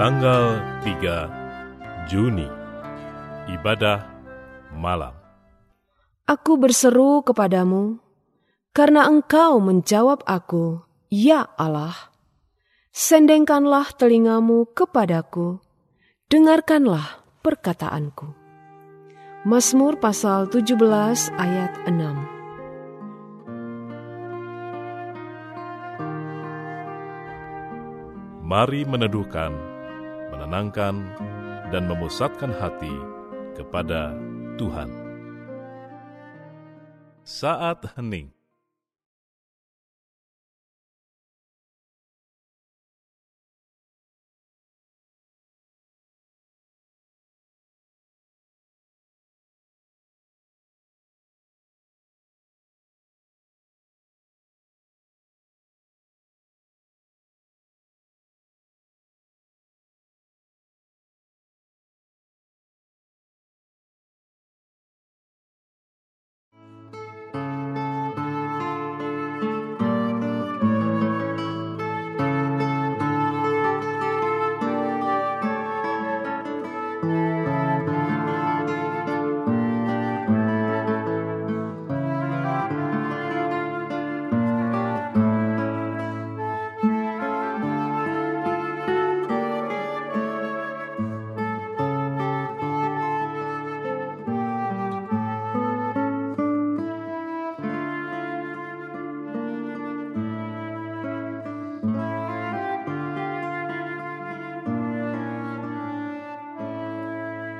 Tanggal 3 Juni Ibadah Malam Aku berseru kepadamu, karena engkau menjawab aku, Ya Allah. Sendengkanlah telingamu kepadaku, dengarkanlah perkataanku. Mazmur pasal 17 ayat 6 Mari meneduhkan, menenangkan, dan memusatkan hati kepada Tuhan. Saat hening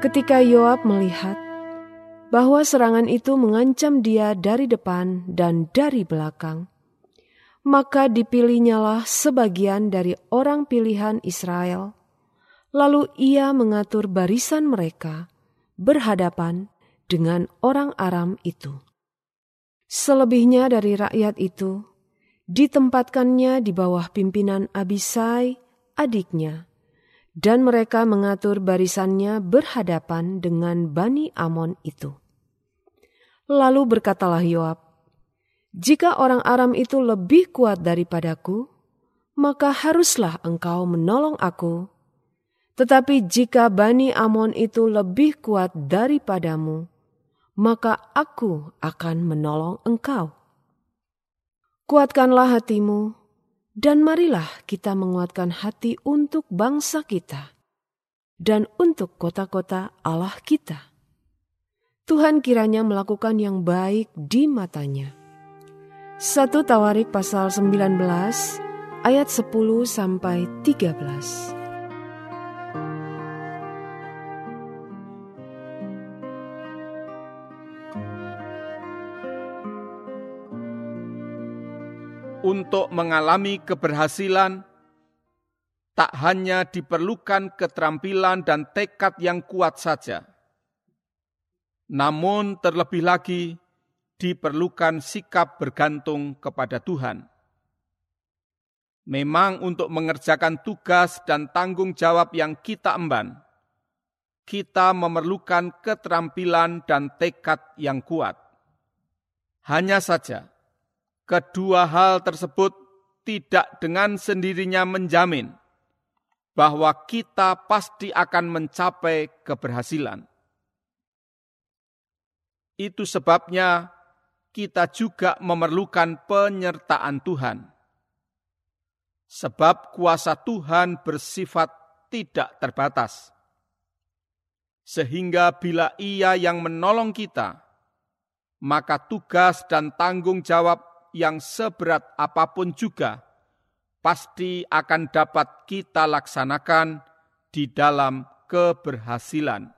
Ketika Yoab melihat bahwa serangan itu mengancam dia dari depan dan dari belakang, maka dipilihnyalah sebagian dari orang pilihan Israel. Lalu ia mengatur barisan mereka berhadapan dengan orang Aram itu. Selebihnya dari rakyat itu ditempatkannya di bawah pimpinan Abisai, adiknya, dan mereka mengatur barisannya berhadapan dengan Bani Amon itu. Lalu berkatalah Yoab, "Jika orang Aram itu lebih kuat daripadaku, maka haruslah engkau menolong aku. Tetapi jika Bani Amon itu lebih kuat daripadamu, maka aku akan menolong engkau. Kuatkanlah hatimu dan marilah kita menguatkan hati untuk bangsa kita dan untuk kota-kota Allah kita. Tuhan kiranya melakukan yang baik di matanya. Satu Tawarik pasal 19 ayat 10 sampai 13. Untuk mengalami keberhasilan, tak hanya diperlukan keterampilan dan tekad yang kuat saja, namun terlebih lagi diperlukan sikap bergantung kepada Tuhan. Memang untuk mengerjakan tugas dan tanggung jawab yang kita emban, kita memerlukan keterampilan dan tekad yang kuat. Hanya saja, Kedua hal tersebut tidak dengan sendirinya menjamin bahwa kita pasti akan mencapai keberhasilan. Itu sebabnya kita juga memerlukan penyertaan Tuhan. Sebab kuasa Tuhan bersifat tidak terbatas. Sehingga bila ia yang menolong kita, maka tugas dan tanggung jawab yang seberat apa pun juga pasti akan dapat kita laksanakan di dalam keberhasilan.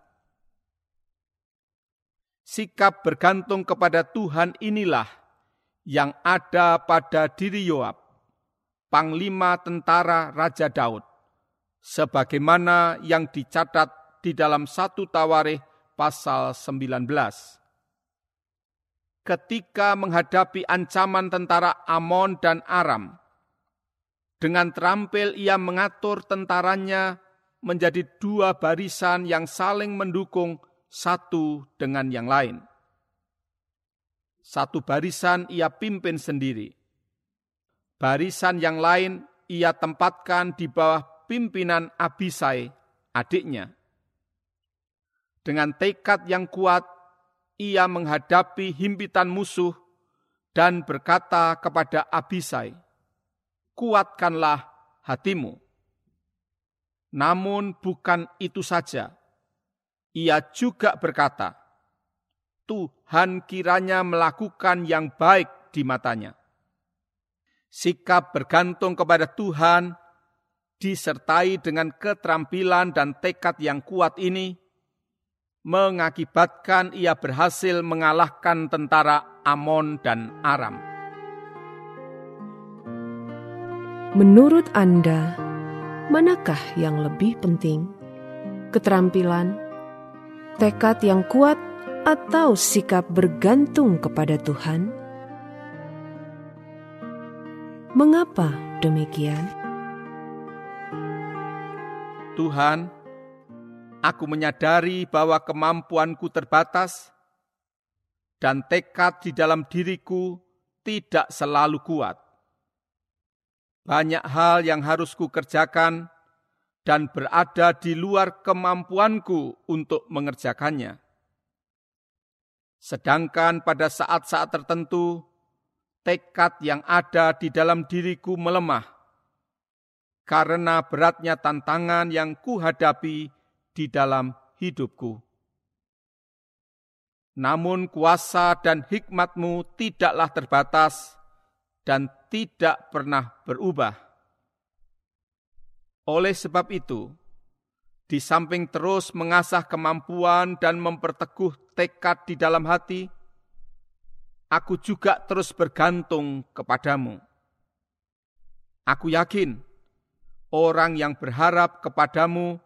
Sikap bergantung kepada Tuhan inilah yang ada pada diri Yoab, panglima tentara Raja Daud, sebagaimana yang dicatat di dalam satu Tawarikh pasal 19 ketika menghadapi ancaman tentara Amon dan Aram. Dengan terampil ia mengatur tentaranya menjadi dua barisan yang saling mendukung satu dengan yang lain. Satu barisan ia pimpin sendiri. Barisan yang lain ia tempatkan di bawah pimpinan Abisai, adiknya. Dengan tekad yang kuat, ia menghadapi himpitan musuh dan berkata kepada Abisai, Kuatkanlah hatimu. Namun bukan itu saja. Ia juga berkata, Tuhan kiranya melakukan yang baik di matanya. Sikap bergantung kepada Tuhan disertai dengan keterampilan dan tekad yang kuat ini mengakibatkan ia berhasil mengalahkan tentara Amon dan Aram. Menurut Anda, manakah yang lebih penting? Keterampilan, tekad yang kuat, atau sikap bergantung kepada Tuhan? Mengapa demikian? Tuhan, aku menyadari bahwa kemampuanku terbatas dan tekad di dalam diriku tidak selalu kuat. Banyak hal yang harus kukerjakan dan berada di luar kemampuanku untuk mengerjakannya. Sedangkan pada saat-saat tertentu, tekad yang ada di dalam diriku melemah karena beratnya tantangan yang kuhadapi di dalam hidupku. Namun kuasa dan hikmatmu tidaklah terbatas dan tidak pernah berubah. Oleh sebab itu, di samping terus mengasah kemampuan dan memperteguh tekad di dalam hati, aku juga terus bergantung kepadamu. Aku yakin orang yang berharap kepadamu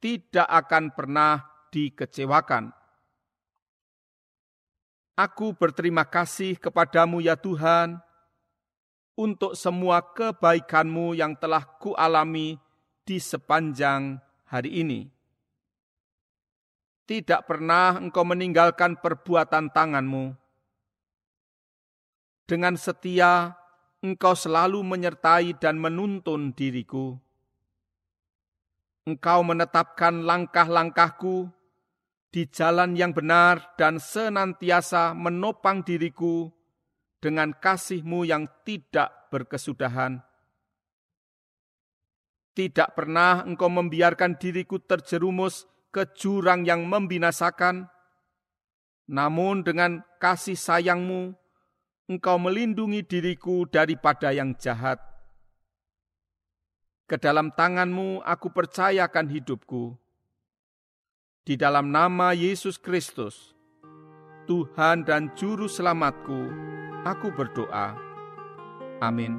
tidak akan pernah dikecewakan. Aku berterima kasih kepadamu ya Tuhan, untuk semua kebaikanmu yang telah kualami di sepanjang hari ini. Tidak pernah engkau meninggalkan perbuatan tanganmu. Dengan setia, engkau selalu menyertai dan menuntun diriku. Engkau menetapkan langkah-langkahku di jalan yang benar dan senantiasa menopang diriku dengan kasihmu yang tidak berkesudahan. Tidak pernah engkau membiarkan diriku terjerumus ke jurang yang membinasakan, namun dengan kasih sayangmu, engkau melindungi diriku daripada yang jahat. Ke dalam tanganmu aku percayakan hidupku. Di dalam nama Yesus Kristus, Tuhan dan Juru Selamatku, aku berdoa. Amin.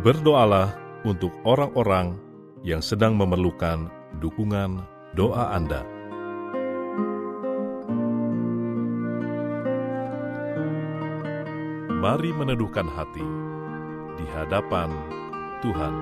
Berdoalah untuk orang-orang yang sedang memerlukan dukungan doa Anda. Mari meneduhkan hati di hadapan Tuhan.